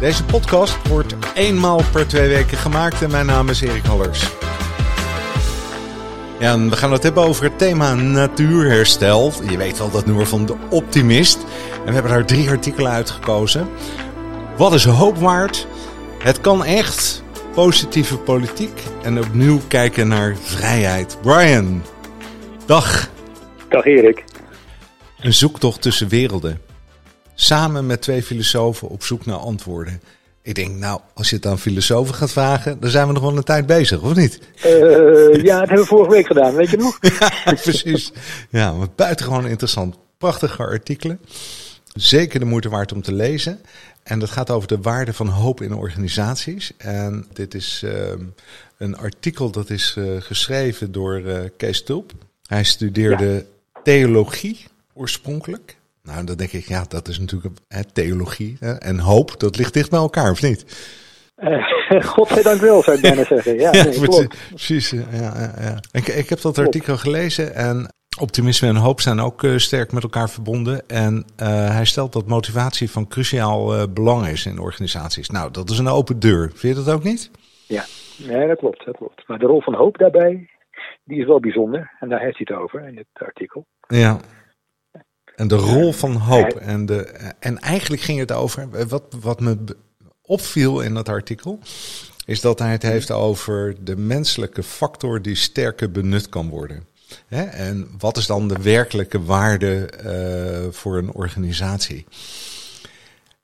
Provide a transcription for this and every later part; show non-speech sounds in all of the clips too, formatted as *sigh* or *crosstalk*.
Deze podcast wordt eenmaal per twee weken gemaakt en mijn naam is Erik Hallers. Ja, en we gaan het hebben over het thema natuurherstel. Je weet wel dat nummer van de Optimist. En we hebben daar drie artikelen uitgekozen. Wat is hoop waard? Het kan echt. Positieve politiek. En opnieuw kijken naar vrijheid. Brian, dag. Dag Erik. Een zoektocht tussen werelden. Samen met twee filosofen op zoek naar antwoorden. Ik denk, nou, als je het aan filosofen gaat vragen, dan zijn we nog wel een tijd bezig, of niet? Uh, ja, dat hebben we vorige week gedaan, weet je nog? *laughs* ja, precies. Ja, maar buitengewoon interessant. Prachtige artikelen. Zeker de moeite waard om te lezen. En dat gaat over de waarde van hoop in organisaties. En dit is uh, een artikel dat is uh, geschreven door Kees Tulp. Hij studeerde ja. theologie oorspronkelijk. Nou, dan denk ik, ja, dat is natuurlijk hè, theologie hè, en hoop. Dat ligt dicht bij elkaar, of niet? Uh, *laughs* Godzijdank wel, zou ik bijna *laughs* zeggen. Ja, ja nee, klopt. precies. Ja, ja, ja. Ik, ik heb dat artikel gelezen en optimisme en hoop zijn ook uh, sterk met elkaar verbonden. En uh, hij stelt dat motivatie van cruciaal belang is in organisaties. Nou, dat is een open deur. Vind je dat ook niet? Ja, nee, dat klopt, dat klopt. Maar de rol van hoop daarbij, die is wel bijzonder. En daar heeft hij het over in het artikel. Ja, en de rol van hoop. En, de, en eigenlijk ging het over, wat, wat me opviel in dat artikel, is dat hij het heeft over de menselijke factor die sterker benut kan worden. Hè? En wat is dan de werkelijke waarde uh, voor een organisatie?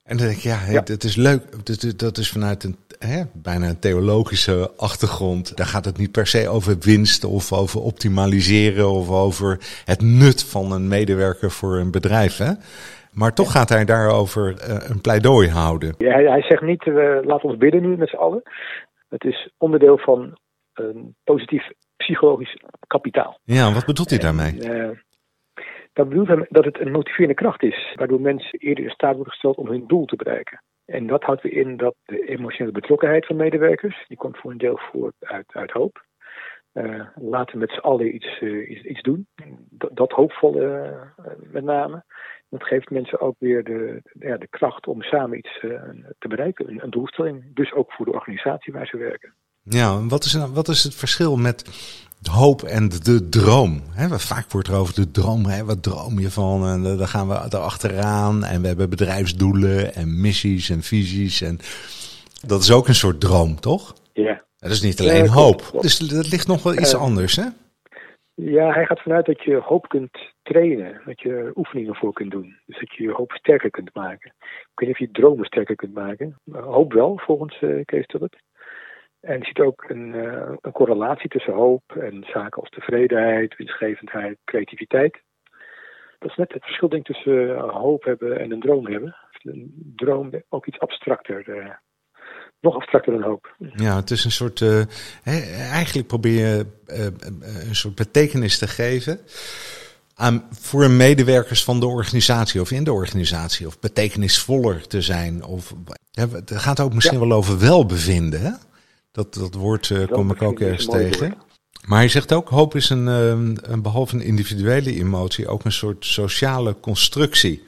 En dan denk ik, ja, ja. dat is leuk. Dat, dat is vanuit een hè, bijna een theologische achtergrond. Daar gaat het niet per se over winst of over optimaliseren of over het nut van een medewerker voor een bedrijf. Hè? Maar toch gaat hij daarover uh, een pleidooi houden. Ja, hij, hij zegt niet, uh, laat ons bidden nu met z'n allen. Het is onderdeel van een positief psychologisch kapitaal. Ja, wat bedoelt hij daarmee? En, uh, dat bedoelt hij dat het een motiverende kracht is, waardoor mensen eerder in staat worden gesteld om hun doel te bereiken. En dat houdt weer in dat de emotionele betrokkenheid van medewerkers, die komt voor een deel voort uit, uit hoop. Uh, laten met z'n allen iets, uh, iets, iets, doen. Dat, dat hoopvolle uh, met name. Dat geeft mensen ook weer de, de, ja, de kracht om samen iets te bereiken. Een, een, doelstelling. Dus ook voor de organisatie waar ze werken. Ja, wat is, wat is het verschil met de hoop en de droom? He, vaak wordt er over de droom. Wat droom je van? En dan gaan we erachteraan. En we hebben bedrijfsdoelen en missies en visies. En dat is ook een soort droom, toch? Ja. Dat is niet alleen ja, hoop. Klopt. Dus dat ligt nog wel iets uh, anders, hè? Ja, hij gaat vanuit dat je hoop kunt trainen. Dat je oefeningen voor kunt doen. Dus dat je je hoop sterker kunt maken. Ik weet niet of je dromen sterker kunt maken. Hoop wel, volgens uh, Kees Tullet. En je ziet ook een, uh, een, correlatie tussen hoop en zaken als tevredenheid, winstgevendheid, creativiteit. Dat is net het verschil denk ik tussen uh, hoop hebben en een droom hebben. Een droom ook iets abstracter, uh, nog abstracter dan hoop. Ja, het is een soort. Eigenlijk probeer je een soort betekenis te geven. Aan, voor medewerkers van de organisatie of in de organisatie, of betekenisvoller te zijn. Of, het gaat ook misschien ja. wel over welbevinden. Hè? Dat, dat woord uh, kom ik ook ergens tegen. Woord. Maar hij zegt ook, hoop is een, um, een, behalve een individuele emotie, ook een soort sociale constructie.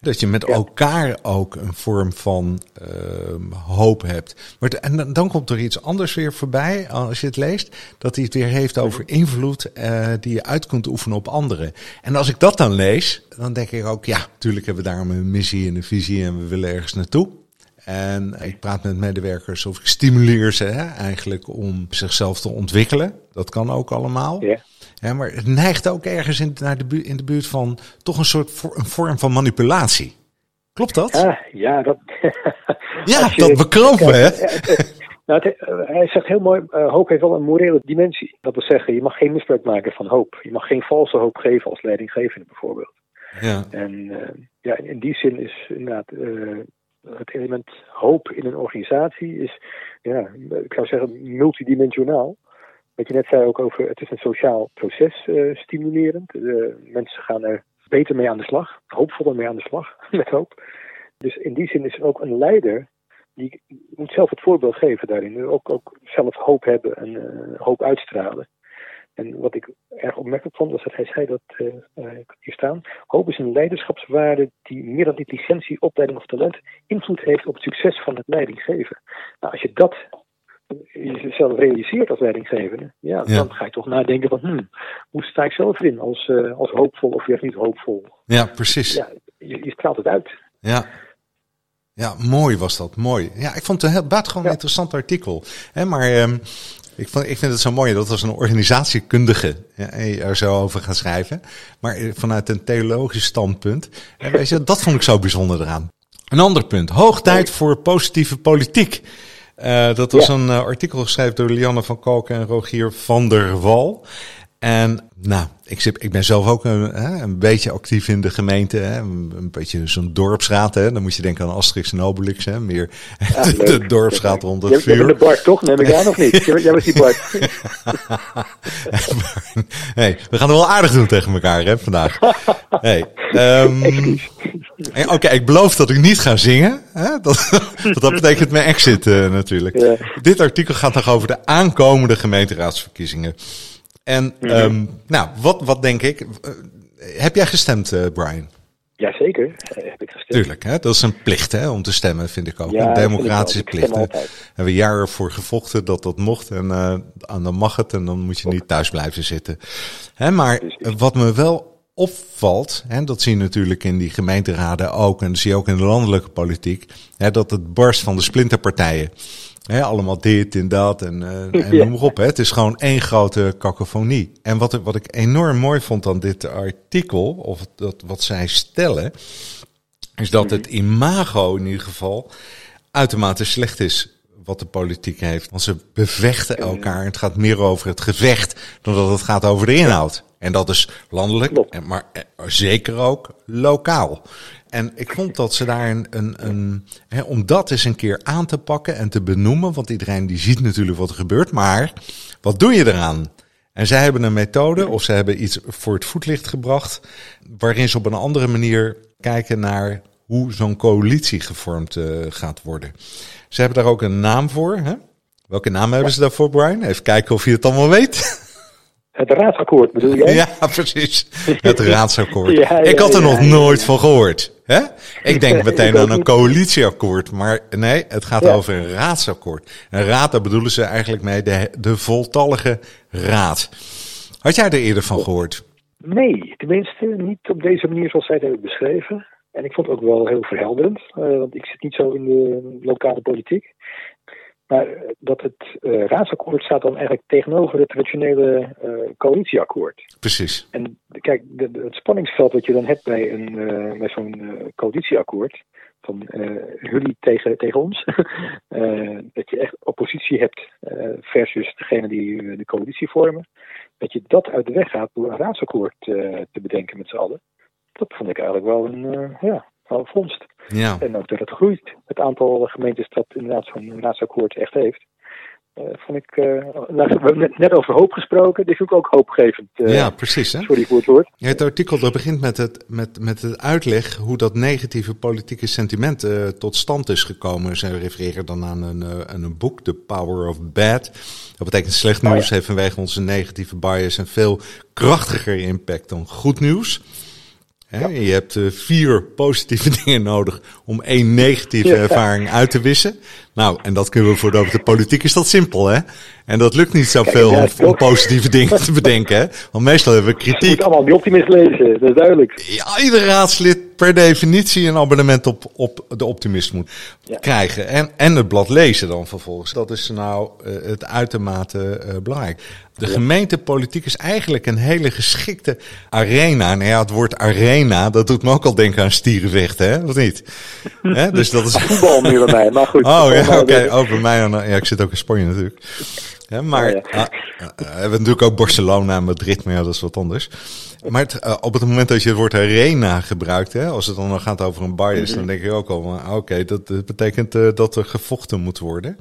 Dat je met ja. elkaar ook een vorm van uh, hoop hebt. Maar en dan komt er iets anders weer voorbij als je het leest. Dat hij het weer heeft over invloed uh, die je uit kunt oefenen op anderen. En als ik dat dan lees, dan denk ik ook, ja, natuurlijk hebben we daarom een missie en een visie en we willen ergens naartoe. En ik praat met medewerkers of ik stimuleer ze hè, eigenlijk om zichzelf te ontwikkelen. Dat kan ook allemaal. Ja. Ja, maar het neigt ook ergens in, naar de, bu in de buurt van toch een soort voor, een vorm van manipulatie. Klopt dat? Ja, ja dat. *laughs* ja, je, dat bekropen, hè? Nou, het, hij zegt heel mooi, uh, hoop heeft wel een morele dimensie. Dat wil zeggen, je mag geen misbruik maken van hoop. Je mag geen valse hoop geven als leidinggevende bijvoorbeeld. Ja. En uh, ja, in die zin is inderdaad uh, het element hoop in een organisatie is, ja, ik zou zeggen, multidimensionaal. Wat je net zei ook over, het is een sociaal proces uh, stimulerend. Uh, mensen gaan er beter mee aan de slag, hoopvoller mee aan de slag, *laughs* met hoop. Dus in die zin is ook een leider die moet zelf het voorbeeld geven daarin. Ook, ook zelf hoop hebben en uh, hoop uitstralen. En wat ik erg opmerkelijk vond, was dat hij zei dat, uh, hier staan, hoop is een leiderschapswaarde die meer dan intelligentie, opleiding of talent invloed heeft op het succes van het leidinggeven. Nou, als je dat jezelf realiseert als leidinggevende, ja, dan ga je toch nadenken van, hmm, hoe sta ik zelf in als, uh, als hoopvol of juist niet hoopvol? Ja, precies. Ja, je, je straalt het uit. Ja. Ja, mooi was dat, mooi. Ja, ik vond het een buitengewoon ja. interessant artikel. Hè, maar um, ik, vond, ik vind het zo mooi dat als een organisatiekundige ja, er zo over gaat schrijven. Maar vanuit een theologisch standpunt. En weet je, dat vond ik zo bijzonder eraan. Een ander punt. Hoog tijd voor positieve politiek. Uh, dat was ja. een uh, artikel geschreven door Lianne van Koken en Rogier van der Wal. En nou, ik, zit, ik ben zelf ook een, een beetje actief in de gemeente. Hè, een, beetje zo'n dorpsraad. Hè. Dan moet je denken aan Asterix en Obelix. Hè, meer ja, *laughs* de, de dorpsraad rond het vuur. Jij bent de Bart toch? Neem ik aan of niet? Jij was die Bart. *laughs* hey, we gaan het wel aardig doen tegen elkaar hè, vandaag. Hey, um, Oké, okay, ik beloof dat ik niet ga zingen. Hè? Dat, *laughs* dat betekent mijn exit uh, natuurlijk. Ja. Dit artikel gaat nog over de aankomende gemeenteraadsverkiezingen. En mm -hmm. um, nou, wat, wat denk ik? Uh, heb jij gestemd, uh, Brian? Jazeker, heb ik gestemd. Tuurlijk, hè? dat is een plicht hè, om te stemmen, vind ik ook. Ja, een democratische plicht. Daar hebben we jaren voor gevochten dat dat mocht. En uh, dan mag het en dan moet je niet thuis blijven zitten. Hè, maar wat me wel opvalt, en dat zie je natuurlijk in die gemeenteraden ook, en dat zie je ook in de landelijke politiek, hè, dat het barst van de splinterpartijen. He, allemaal dit en dat en, uh, *laughs* en noem maar op. Hè. Het is gewoon één grote kakofonie. En wat, wat ik enorm mooi vond aan dit artikel, of dat, wat zij stellen, is dat het imago in ieder geval uitermate slecht is wat de politiek heeft. Want ze bevechten elkaar. Het gaat meer over het gevecht dan dat het gaat over de inhoud. En dat is landelijk, maar zeker ook lokaal. En ik vond dat ze daar een, een, een hè, om dat eens een keer aan te pakken en te benoemen, want iedereen die ziet natuurlijk wat er gebeurt, maar wat doe je eraan? En zij hebben een methode of ze hebben iets voor het voetlicht gebracht, waarin ze op een andere manier kijken naar hoe zo'n coalitie gevormd uh, gaat worden. Ze hebben daar ook een naam voor. Hè? Welke naam hebben ze daarvoor, Brian? Even kijken of je het allemaal weet. Het raadsakkoord bedoel jij? *laughs* Ja, precies. *laughs* Het raadsakkoord. ja, ja, ik had er nog nooit van gehoord. Hè? Ik denk *laughs* meteen aan een coalitieakkoord. Maar nee, het gaat over een raadsakkoord. Een raad, daar bedoelen ze eigenlijk mee de, de voltallige raad. Had jij er eerder van gehoord? Nee, tenminste niet op deze manier zoals zij het hebben beschreven. En ik vond het ook wel heel verhelderend, uh, want ik zit niet zo in de lokale politiek. Maar dat het uh, raadsakkoord staat dan eigenlijk tegenover het traditionele uh, coalitieakkoord. Precies. En kijk, de, de, het spanningsveld wat je dan hebt bij, een, uh, bij zo'n coalitieakkoord, van jullie tegen, tegen ons, *laughs* dat je echt oppositie hebt versus degene die de coalitie vormen, dat je dat uit de weg gaat door een raadsakkoord te bedenken met z'n allen. Dat vond ik eigenlijk wel een, ja, vondst. Ja. En ook dat het groeit. Het aantal gemeentes dat inderdaad zo'n raadsakkoord echt heeft. Uh, vond ik, uh, nou, we hebben net, net over hoop gesproken, dit is ook hoopgevend. Uh, ja, precies. Hè? Sorry voor het woord. Ja, het artikel dat begint met het, met, met het uitleg hoe dat negatieve politieke sentiment tot stand is gekomen. Ze refereren dan aan een, aan een boek, The Power of Bad. Dat betekent slecht nieuws oh, ja. heeft vanwege onze negatieve bias een veel krachtiger impact dan goed nieuws. Ja. Je hebt uh, vier positieve *laughs* dingen nodig om één negatieve ervaring uit te wissen. Nou, en dat kunnen we voor de politiek is dat simpel, hè? En dat lukt niet zoveel om, om positieve *laughs* dingen te bedenken, hè? Want meestal hebben we kritiek. Je moet allemaal die optimist lezen, dat is duidelijk. Ja, ieder raadslid per definitie een abonnement op, op de optimist moet ja. krijgen. En, en het blad lezen dan vervolgens. Dat is nou uh, het uitermate uh, belangrijk. De ja. gemeentepolitiek is eigenlijk een hele geschikte arena. Nou ja, het woord arena, dat doet me ook al denken aan stierenvechten, hè? Of niet? Hè? Dus dat is... Voetbal meer bij mij, maar goed. Oh ja, oké. Okay. Oh, bij mij. Ja, ik zit ook in Spanje natuurlijk. Maar ah, ah, we hebben natuurlijk ook Barcelona en Madrid, maar ja, dat is wat anders. Maar het, op het moment dat je het woord arena gebruikt, hè, als het dan gaat over een bias, dan mhm. denk ik ook al, oké, dat, betekent dat er gevochten moet worden.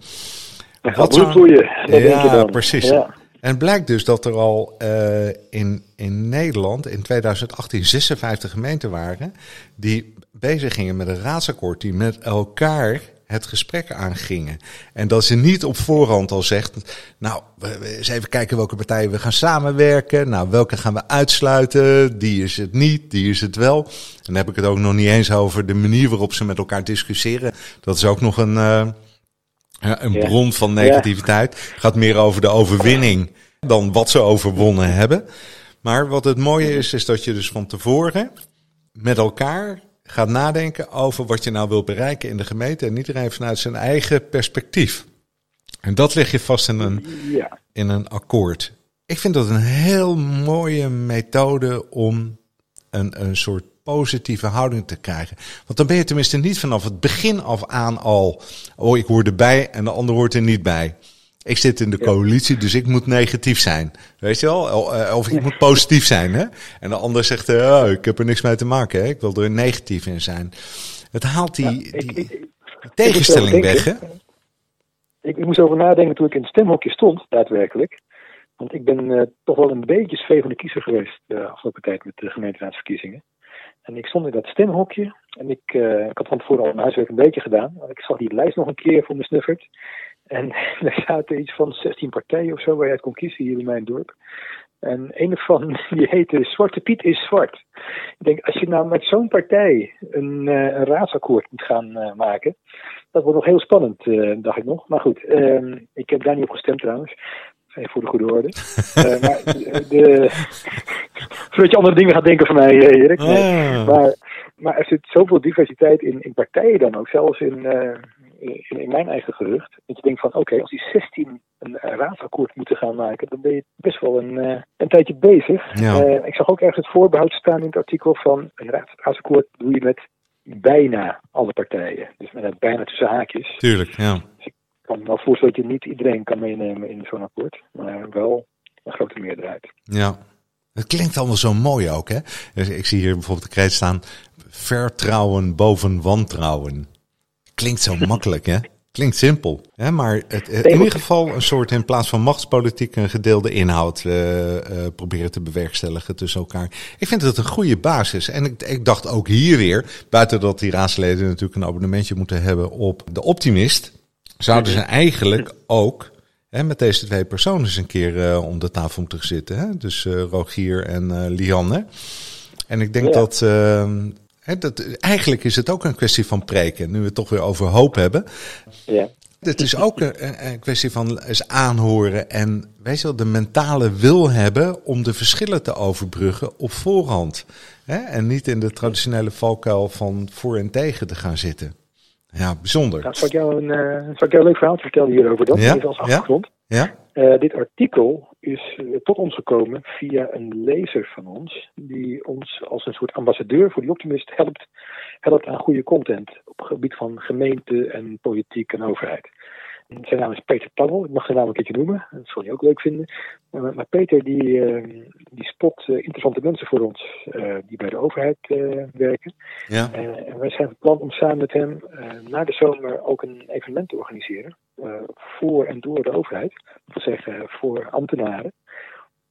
Wat zou... je? Ja, precies. Ja. En blijkt dus dat er al uh, in, in Nederland in 2018 56 gemeenten waren die bezig gingen met een raadsakkoord, die met elkaar het gesprek aangingen. En dat ze niet op voorhand al zegt, nou, eens even kijken welke partijen we gaan samenwerken. Nou, welke gaan we uitsluiten? Die is het niet, die is het wel. En dan heb ik het ook nog niet eens over de manier waarop ze met elkaar discussiëren. Dat is ook nog een... Uh, ja, een bron van negativiteit. Gaat meer over de overwinning dan wat ze overwonnen hebben. Maar wat het mooie is, is dat je dus van tevoren met elkaar gaat nadenken over wat je nou wil bereiken in de gemeente. En iedereen vanuit zijn eigen perspectief. En dat leg je vast in een, in een akkoord. Ik vind dat een heel mooie methode om een, een soort positieve houding te krijgen. Want dan ben je tenminste niet vanaf het begin af aan al, oh ik hoor erbij en de ander hoort er niet bij. Ik zit in de coalitie, dus ik moet negatief zijn. Weet je wel? Eh, of ik moet positief zijn. Hè? En de ander zegt, uh, ik heb er niks mee te maken. Hè? Ik wil er negatief in zijn. Het haalt die, die, tegenstelling weg. Hè? Ik, ik, moest over nadenken toen ik in het stemhokje stond, daadwerkelijk. Want ik ben uh, toch wel een beetje zwevende kiezer geweest de afgelopen tijd met de gemeenteraadsverkiezingen. En ik stond in dat stemhokje. En ik, uh, ik had van tevoren al mijn huiswerk een beetje gedaan. Ik zag die lijst nog een keer voor me snuffert. En *laughs* er zaten iets van 16 partijen of zo waar je uit kon kiezen hier in mijn dorp. En een van *laughs* die heette Zwarte Piet is Zwart. Ik denk, als je nou met zo'n partij een, uh, een raadsakkoord moet gaan uh, maken, dat wordt nog heel spannend, uh, dacht ik nog. Maar goed, ehm, ik heb daar niet op gestemd trouwens. Even voor de goede orde. *laughs* maar de, je andere dingen gaat denken van mij, Erik. Nee. Ah. Maar, maar er zit zoveel diversiteit in, in partijen dan ook, zelfs in, in, in, mijn eigen gerucht. Dat je denkt van oké, als die 16 een, raadsakkoord moeten gaan maken, dan ben je best wel een, uh, een tijdje bezig. Uh, ik zag ook ergens het voorbehoud staan in het artikel van een raadsakkoord doe je met bijna alle partijen. Dus met bijna tussen haakjes. Tuurlijk, ja. Dus ik kan me wel voorstellen dat je niet iedereen kan meenemen in zo'n akkoord, maar wel een grote meerderheid. Ja. Het klinkt allemaal zo mooi ook, hè? Dus ik zie hier bijvoorbeeld de kreet staan: vertrouwen boven wantrouwen. Klinkt zo makkelijk, hè? Klinkt simpel, hè? maar het, in ieder geval een soort in plaats van machtspolitiek een gedeelde inhoud uh, uh, proberen te bewerkstelligen tussen elkaar. Ik vind het een goede basis. En ik, ik dacht ook hier weer, buiten dat die raadsleden natuurlijk een abonnementje moeten hebben op de Optimist, zouden ze eigenlijk ook hè, met deze twee personen eens een keer uh, om de tafel moeten zitten. Hè? Dus Rogier en Lianne. En ik denk ja. dat ehm, dat, eigenlijk is het ook een kwestie van preken, nu we het toch weer over hoop hebben. Ja. Het is ook een, een, kwestie van eens aanhoren en weet je wel, de mentale wil hebben om de verschillen te overbruggen op voorhand. Hè? En niet in de traditionele valkuil van voor en tegen te gaan zitten. Ja, bijzonder. Nou, zal, ik jou een, uh, zal ik jou een leuk verhaal vertellen hierover? Dat ja? als achtergrond. Ja? Uh, dit artikel is uh, tot ons gekomen via een lezer van ons, die ons als een soort ambassadeur voor die Optimist helpt, helpt aan goede content op het gebied van gemeente en politiek en overheid. Zijn naam is Peter Tannel, ik mag zijn naam een keertje noemen, dat zal je ook leuk vinden. Maar, maar Peter die, uh, die spot interessante mensen voor ons die bij de overheid werken. Ja. en wij zijn van plan om samen met hem na de zomer ook een evenement te organiseren. Voor en door de overheid, dat wil zeggen voor ambtenaren.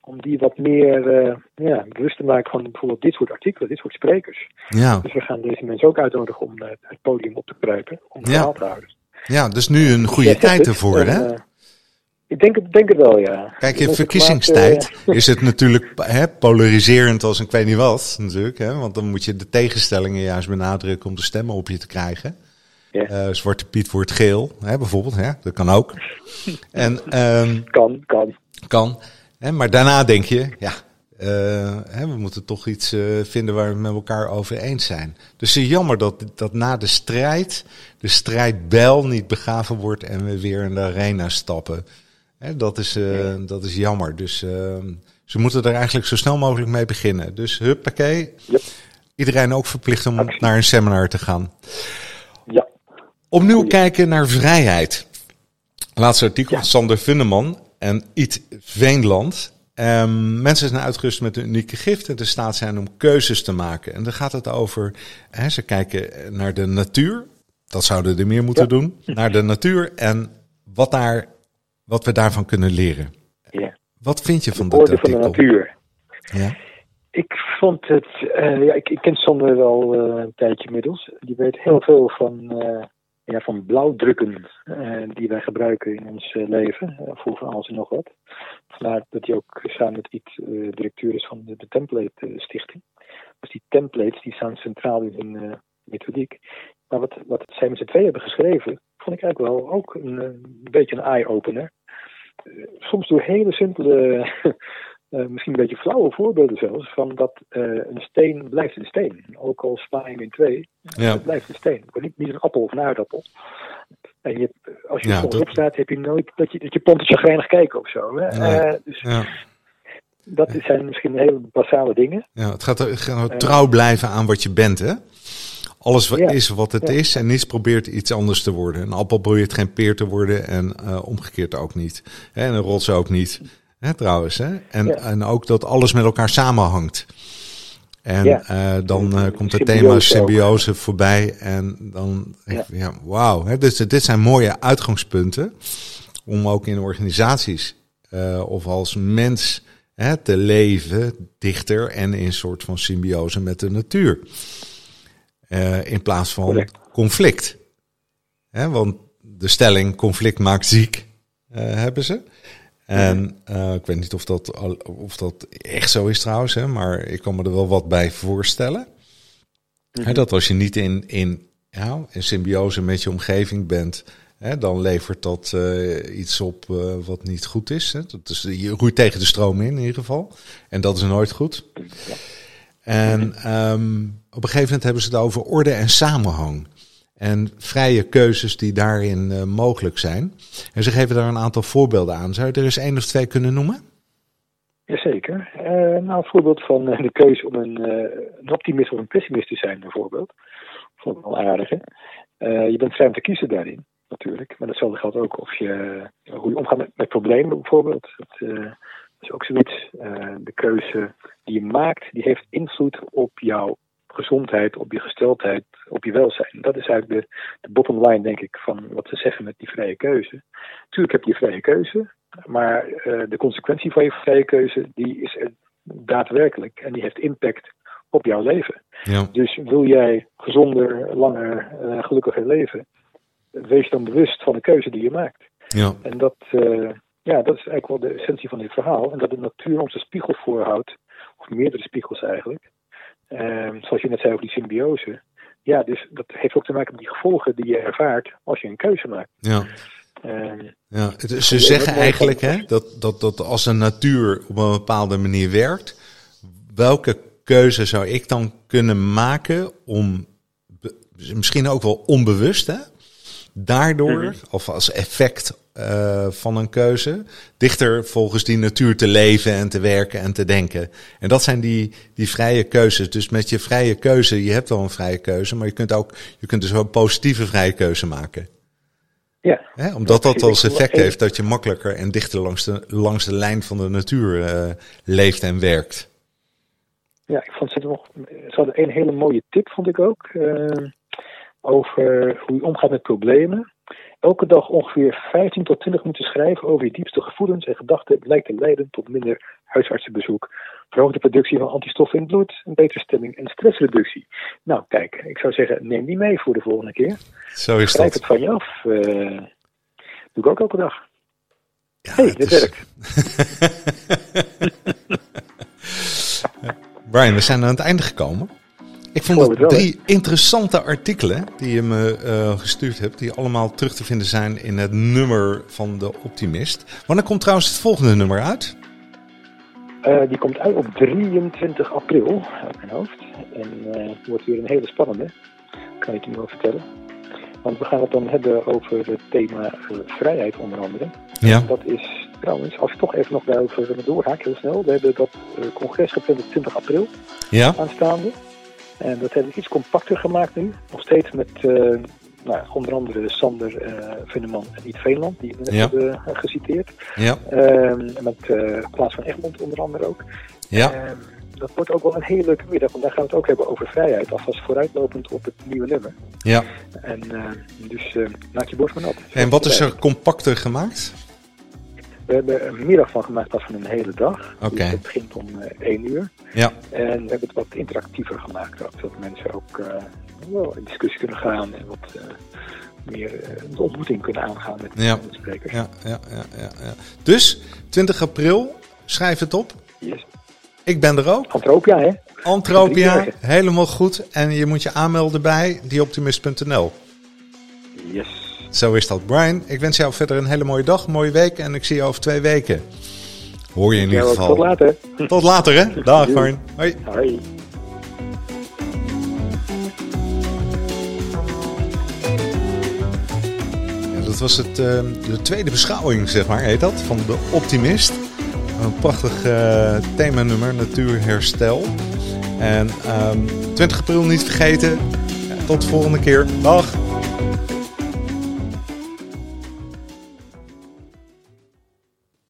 Om die wat meer ja, bewust te maken van bijvoorbeeld dit soort artikelen, dit soort sprekers. Ja. Dus we gaan deze mensen ook uitnodigen om het podium op te kruipen, om ja. verhaal te houden. Ja, dus nu een goede tijd ervoor, hè? Uh, ik denk, het, denk het wel, ja. Kijk, in verkiezingstijd is het natuurlijk hè, polariserend als ik weet niet wat, natuurlijk. Hè? Want dan moet je de tegenstellingen juist benadrukken om de stemmen op je te krijgen. Ja. Uh, Zwarte Piet wordt geel, hè, bijvoorbeeld. Hè? Dat kan ook. en, um, kan, kan. Kan. Hè, maar daarna denk je, ja, uh, hè, we moeten toch iets uh, vinden waar we met elkaar over eens zijn. Dus het is jammer dat, dat na de strijd de strijdbel niet begraven wordt en we weer in de arena stappen. Hè, dat, is, uh, dat is jammer. Dus ehm, ze moeten er eigenlijk zo snel mogelijk mee beginnen. Dus huppakee. Yep. Iedereen ook verplicht om Actie. naar een seminar te gaan. Ja. Opnieuw kijken naar vrijheid. Laatste artikel, ja. Sander Funneman en Eat Veenland. Um, mensen zijn uitgerust met een unieke gift en de staat zijn om keuzes te maken. En dan gaat het over, hè, ze kijken naar de natuur. Dat zouden er meer moeten doen. Naar de natuur en wat, daar, wat we daarvan kunnen leren. Ja. Wat vind je van de dat artikel? van de natuur. Ja. Ik vond het, uh, ja, ik, ik ken Sander wel uh, een tijdje inmiddels. Die weet heel veel van, uh, ja, van blauwdrukken die wij gebruiken in ons leven. voor van alles en nog wat. Vandaar dat hij ook samen met iets directeur is van de, Template Stichting. Dus die templates die staan centraal in hun methodiek. Maar wat, wat zij hebben geschreven, vond ik eigenlijk wel ook een, een beetje een eye-opener. soms door hele simpele *laughs* Uh, misschien een beetje flauwe voorbeelden zelfs, van dat uh, een steen blijft een steen. Ook al sla je hem in twee, ja. het blijft een steen. Niet, niet een appel of een aardappel. En je, als je ja, dat... op staat, heb je nooit dat je, dat je pontetje chagrijnig kijken of zo. Hè? Nee. Uh, dus ja. dat zijn misschien hele basale dingen. Ja, het gaat, het gaat trouw blijven aan wat je bent, hè? Alles wat is wat het is en niets probeert iets anders te worden. Een appel probeert geen peer te worden en omgekeerd ook niet. En een rots ook niet. Hè, trouwens, hè? En, Ja. en ook dat alles met elkaar samenhangt. En Ja. eh, dan eh, komt het Symbiose thema ook. symbiose voorbij. En dan, Ja. ja, wauw. hè, Dus dit zijn mooie uitgangspunten om ook in organisaties eh, of als mens hè, te leven dichter en in een soort van symbiose met de natuur. In plaats van Correct. conflict. Hè, want de stelling conflict maakt ziek hebben ze. En eh, ik weet niet of dat, of dat echt zo is trouwens, hè, maar ik kan me er wel wat bij voorstellen. Hè, dat als je niet in, in, ja, in symbiose met je omgeving bent, hè, dan levert dat eh, iets op eh, wat niet goed is. Hè. Dat is. Je roeit tegen de stroom in, in ieder geval. En dat is nooit goed. En ehm, op een gegeven moment hebben ze het over orde en samenhang. En vrije keuzes die daarin eh, mogelijk zijn. En ze geven daar een aantal voorbeelden aan. Zou je er eens één of twee kunnen noemen? Jazeker. Eh nou, een voorbeeld van eh, de keuze om een, optimist of een pessimist te zijn, bijvoorbeeld. Vond ik wel aardig. Je bent vrij om te kiezen daarin, natuurlijk. Maar datzelfde geldt ook of je, hoe je omgaat met, problemen, bijvoorbeeld. Dat, dat is ook zoiets. De keuze die je maakt, die heeft invloed op jouw gezondheid, op je gesteldheid, op je welzijn. Dat is eigenlijk de, de bottom line, denk ik, van wat ze zeggen met die vrije keuze. Tuurlijk heb je vrije keuze, maar eh, de consequentie van je vrije keuze, die is er daadwerkelijk en die heeft impact op jouw leven. Ja. Dus wil jij gezonder, langer, eh, gelukkiger leven, wees dan bewust van de keuze die je maakt. Ja. En dat, eh, ja, dat is eigenlijk wel de essentie van dit verhaal. En dat de natuur ons een spiegel voorhoudt, of meerdere spiegels eigenlijk. Ehm, zoals je net zei over die symbiose. Ja, dus dat heeft ook te maken met die gevolgen die je ervaart als je een keuze maakt. Ja. Ehm, Ja, het- ze zeggen eigenlijk hè, dat, dat, dat als een natuur op een bepaalde manier werkt, welke keuze zou ik dan kunnen maken om, misschien ook wel onbewust, hè, daardoor, Mhm. of als effect eh, van een keuze, dichter volgens die natuur te leven en te werken en te denken. En dat zijn die, die vrije keuzes. Dus met je vrije keuze, je hebt wel een vrije keuze, maar je kunt ook, je kunt dus ook een positieve vrije keuze maken. ja, Hè, omdat dat als effect heeft dat je makkelijker en dichter langs de, langs de lijn van de natuur eh, leeft en werkt. Ja, ik vond ze nog. Ze hadden een hele mooie tip, vond ik ook. eh, over hoe je omgaat met problemen. Elke dag ongeveer 15 tot 20 minuten schrijven over je diepste gevoelens en gedachten lijkt te leiden tot minder huisartsenbezoek. Verhoogde productie van antistoffen in het bloed, een betere stemming en stressreductie. Nou, kijk, ik zou zeggen, neem die mee voor de volgende keer. Zo is Schrijf dat. het van je af. eh, doe ik ook elke dag. Ja, hey, dit is- werkt. *laughs* Brian, we zijn aan het einde gekomen. Ik vond Geloof het het wel, drie interessante artikelen die je me eh, gestuurd hebt, die allemaal terug te vinden zijn in het nummer van de Optimist. Wanneer komt trouwens het volgende nummer uit? Eh, die komt uit op 23 april, uit mijn hoofd. En eh, het wordt weer een hele spannende, kan ik je nu wel vertellen. Want we gaan het dan hebben over het thema vrijheid onder andere. Ja. Dat is trouwens, als ik toch even nog daarover doorhaak, heel snel. We hebben dat congres gepland op 20 april Ja? aanstaande. En dat hebben we iets compacter gemaakt nu. Nog steeds met eh, nou, onder andere Sander uh, Vunneman en Iet Veenland, die we net Ja. hebben eh, geciteerd. Ja, Ehm, met Klaas van Egmond onder andere ook. ja, Ehm, dat wordt ook wel een hele leuke middag, want daar gaan we het ook hebben over vrijheid, alvast vooruitlopend op het nieuwe nummer. ja. En dus maak je bord van nat. En wat is er compacter gemaakt? We hebben een middag van gemaakt als van een hele dag. Dus het begint om eh 1 uur. Ja, En we hebben het wat interactiever gemaakt ook. Zodat mensen ook eh, wel in discussie kunnen gaan en wat eh, meer eh, de ontmoeting kunnen aangaan met Ja. de sprekers. ja, ja, ja, ja, ja. Dus 20 april, schrijf het op. Yes. Ik ben er ook. Antropia, hè? Antropia, helemaal goed. En je moet je aanmelden bij dieoptimist.nl. Zo is dat. Brian, ik wens jou verder een hele mooie dag, een mooie week. En ik zie je over twee weken. Hoor je in ieder geval. tot later. Tot later, hè? *laughs* Dag. Brian. Hoi. Hoi. Ja, dat was het, eh, de tweede beschouwing, zeg maar, heet dat, van de Optimist. Een prachtig eh themanummer, natuurherstel. En ehm 20 april niet vergeten. Tot de volgende keer. Dag.